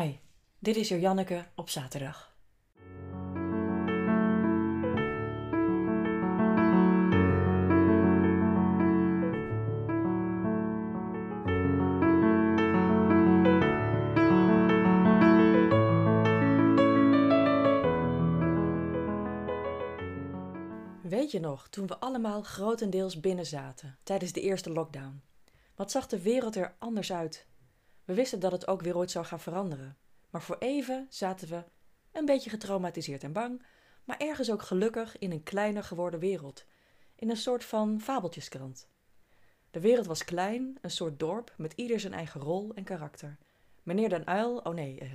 Hi, dit is Janneke op zaterdag. Weet je nog, toen we allemaal grotendeels binnen zaten tijdens de eerste lockdown? Wat zag de wereld er anders uit? We wisten dat het ook weer ooit zou gaan veranderen. Maar voor even zaten we een beetje getraumatiseerd en bang, maar ergens ook gelukkig in een kleiner geworden wereld. In een soort van fabeltjeskrant. De wereld was klein, een soort dorp met ieder zijn eigen rol en karakter. Meneer Den Uil, oh nee, eh,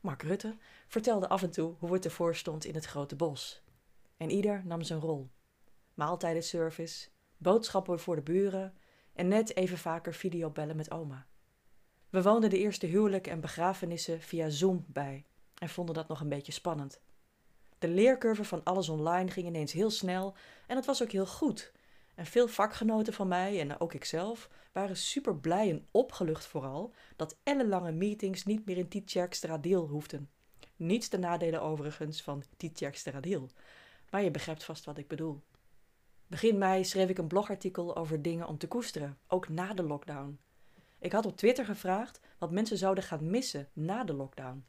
Mark Rutte, vertelde af en toe hoe het ervoor stond in het grote bos. En ieder nam zijn rol. Maaltijdenservice, boodschappen voor de buren en net even vaker videobellen met oma. We woonden de eerste huwelijk en begrafenissen via Zoom bij en vonden dat nog een beetje spannend. De leercurve van alles online ging ineens heel snel en het was ook heel goed. En veel vakgenoten van mij en ook ikzelf waren super blij en opgelucht vooral dat ellenlange meetings niet meer in Tietjerkstradiel hoefden. Niets de nadelen overigens van Tietjerkstradiel, maar je begrijpt vast wat ik bedoel. Begin mei schreef ik een blogartikel over dingen om te koesteren, ook na de lockdown. Ik had op Twitter gevraagd wat mensen zouden gaan missen na de lockdown.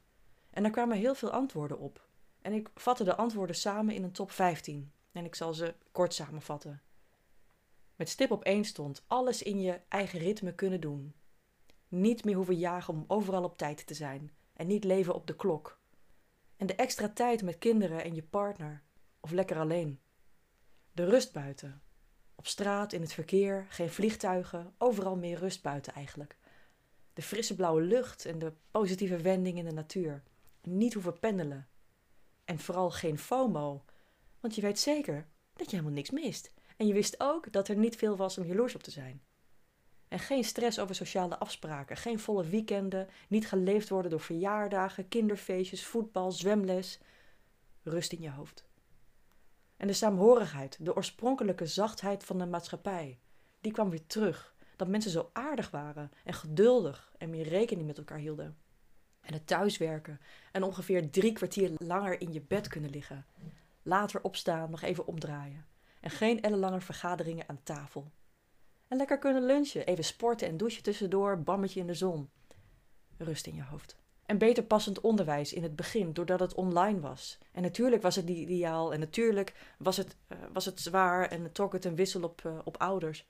En daar kwamen heel veel antwoorden op. En ik vatte de antwoorden samen in een top 15. En ik zal ze kort samenvatten. Met stip op één stond alles in je eigen ritme kunnen doen. Niet meer hoeven jagen om overal op tijd te zijn. En niet leven op de klok. En de extra tijd met kinderen en je partner. Of lekker alleen. De rust buiten. Op straat, in het verkeer, geen vliegtuigen, overal meer rust buiten eigenlijk. De frisse blauwe lucht en de positieve wending in de natuur. Niet hoeven pendelen. En vooral geen FOMO, want je weet zeker dat je helemaal niks mist. En je wist ook dat er niet veel was om jaloers op te zijn. En geen stress over sociale afspraken, geen volle weekenden, niet geleefd worden door verjaardagen, kinderfeestjes, voetbal, zwemles. Rust in je hoofd. En de saamhorigheid, de oorspronkelijke zachtheid van de maatschappij, die kwam weer terug. Dat mensen zo aardig waren en geduldig en meer rekening met elkaar hielden. En het thuiswerken en ongeveer drie kwartier langer in je bed kunnen liggen. Later opstaan, nog even omdraaien. En geen ellenlange vergaderingen aan tafel. En lekker kunnen lunchen, even sporten en douchen tussendoor, bammetje in de zon. Rust in je hoofd. En beter passend onderwijs in het begin, doordat het online was. En natuurlijk was het ideaal en natuurlijk was het, uh, was het zwaar en trok het een wissel op, uh, op ouders.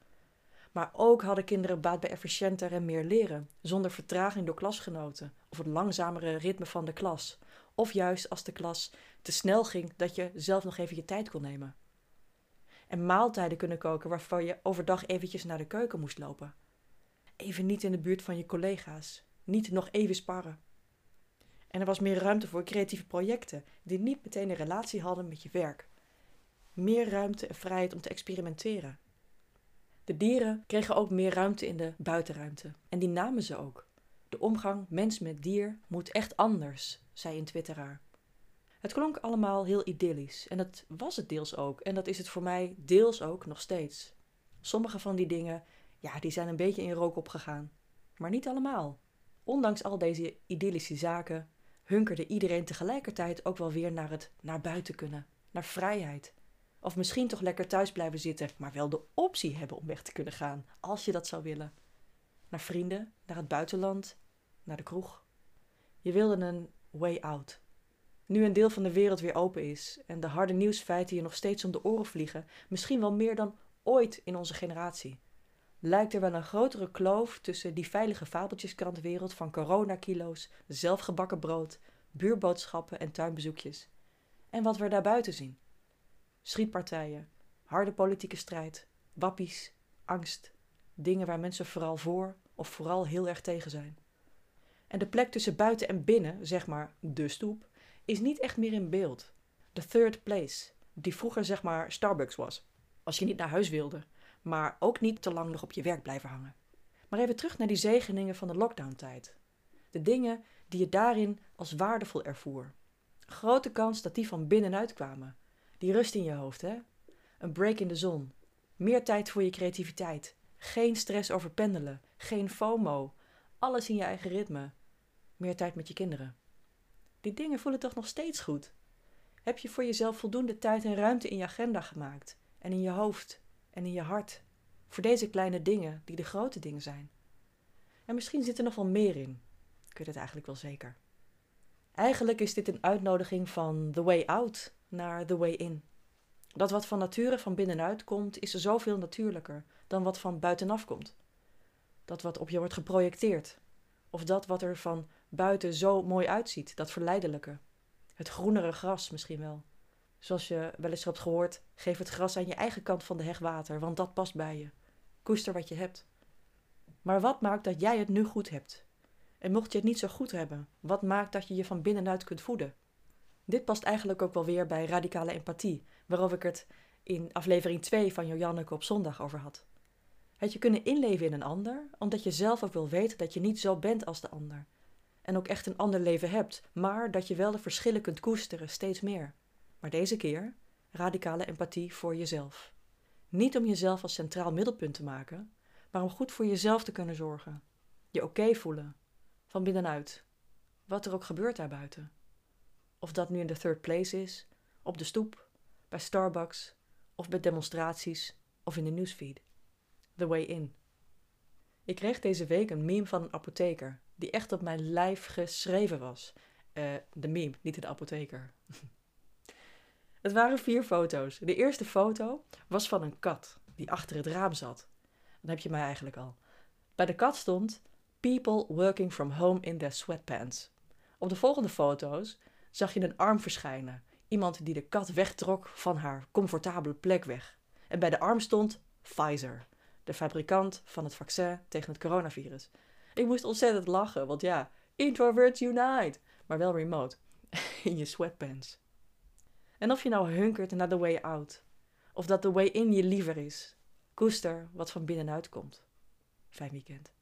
Maar ook hadden kinderen baat bij efficiënter en meer leren, zonder vertraging door klasgenoten of het langzamere ritme van de klas. Of juist als de klas te snel ging dat je zelf nog even je tijd kon nemen. En maaltijden kunnen koken waarvan je overdag eventjes naar de keuken moest lopen. Even niet in de buurt van je collega's, niet nog even sparren. En er was meer ruimte voor creatieve projecten die niet meteen een relatie hadden met je werk. Meer ruimte en vrijheid om te experimenteren. De dieren kregen ook meer ruimte in de buitenruimte. En die namen ze ook. De omgang mens met dier moet echt anders, zei een twitteraar. Het klonk allemaal heel idyllisch en dat was het deels ook en dat is het voor mij deels ook nog steeds. Sommige van die dingen, ja, die zijn een beetje in rook opgegaan, maar niet allemaal. Ondanks al deze idyllische zaken hunkerde iedereen tegelijkertijd ook wel weer naar het naar buiten kunnen, naar vrijheid. Of misschien toch lekker thuis blijven zitten, maar wel de optie hebben om weg te kunnen gaan, als je dat zou willen. Naar vrienden, naar het buitenland, naar de kroeg. Je wilde een way out. Nu een deel van de wereld weer open is en de harde nieuwsfeiten je nog steeds om de oren vliegen, misschien wel meer dan ooit in onze generatie, lijkt er wel een grotere kloof tussen die veilige fabeltjeskrantwereld van coronakilo's, zelfgebakken brood, buurboodschappen en tuinbezoekjes. En wat we daarbuiten zien. Schietpartijen, harde politieke strijd, wappies, angst, dingen waar mensen vooral voor of vooral heel erg tegen zijn. En de plek tussen buiten en binnen, zeg maar de stoep, is niet echt meer in beeld. The third place, die vroeger zeg maar Starbucks was, als je niet naar huis wilde, maar ook niet te lang nog op je werk blijven hangen. Maar even terug naar die zegeningen van de lockdown-tijd. De dingen die je daarin als waardevol ervoer. Grote kans dat die van binnenuit kwamen. Die rust in je hoofd, hè? Een break in de zon. Meer tijd voor je creativiteit. Geen stress over pendelen. Geen FOMO. Alles in je eigen ritme. Meer tijd met je kinderen. Die dingen voelen toch nog steeds goed? Heb je voor jezelf voldoende tijd en ruimte in je agenda gemaakt? En in je hoofd en in je hart? Voor deze kleine dingen die de grote dingen zijn. En misschien zit er nog wel meer in. Ik weet het eigenlijk wel zeker. Eigenlijk is dit een uitnodiging van the way out naar the way in. Dat wat van nature van binnenuit komt, is zoveel natuurlijker dan wat van buitenaf komt. Dat wat op je wordt geprojecteerd. Of dat wat er van buiten zo mooi uitziet, dat verleidelijke. Het groenere gras misschien wel. Zoals je wel eens hebt gehoord, geef het gras aan je eigen kant van de heg water, want dat past bij je. Koester wat je hebt. Maar wat maakt dat jij het nu goed hebt? En mocht je het niet zo goed hebben, wat maakt dat je je van binnenuit kunt voeden? Dit past eigenlijk ook wel weer bij radicale empathie, waarover ik het in aflevering 2 van Jojanneke op zondag over had. Het je kunnen inleven in een ander, omdat je zelf ook wil weten dat je niet zo bent als de ander. En ook echt een ander leven hebt, maar dat je wel de verschillen kunt koesteren, steeds meer. Maar deze keer radicale empathie voor jezelf. Niet om jezelf als centraal middelpunt te maken, maar om goed voor jezelf te kunnen zorgen. Je oké voelen, van binnenuit. Wat er ook gebeurt daarbuiten. Of dat nu in de third place is, op de stoep, bij Starbucks, of bij demonstraties of in de newsfeed. The way in. Ik kreeg deze week een meme van een apotheker, die echt op mijn lijf geschreven was. Uh, de meme, niet de apotheker. het waren vier foto's. De eerste foto was van een kat die achter het raam zat. Dan heb je mij eigenlijk al. Bij de kat stond People working from home in their sweatpants. Op de volgende foto's zag je een arm verschijnen. Iemand die de kat wegtrok van haar comfortabele plek weg. En bij de arm stond Pfizer, de fabrikant van het vaccin tegen het coronavirus. Ik moest ontzettend lachen, want ja, introverts unite, maar wel remote, in je sweatpants. En of je nou hunkert naar the way out, of dat the way in je liever is, koester wat van binnenuit komt. Fijn weekend.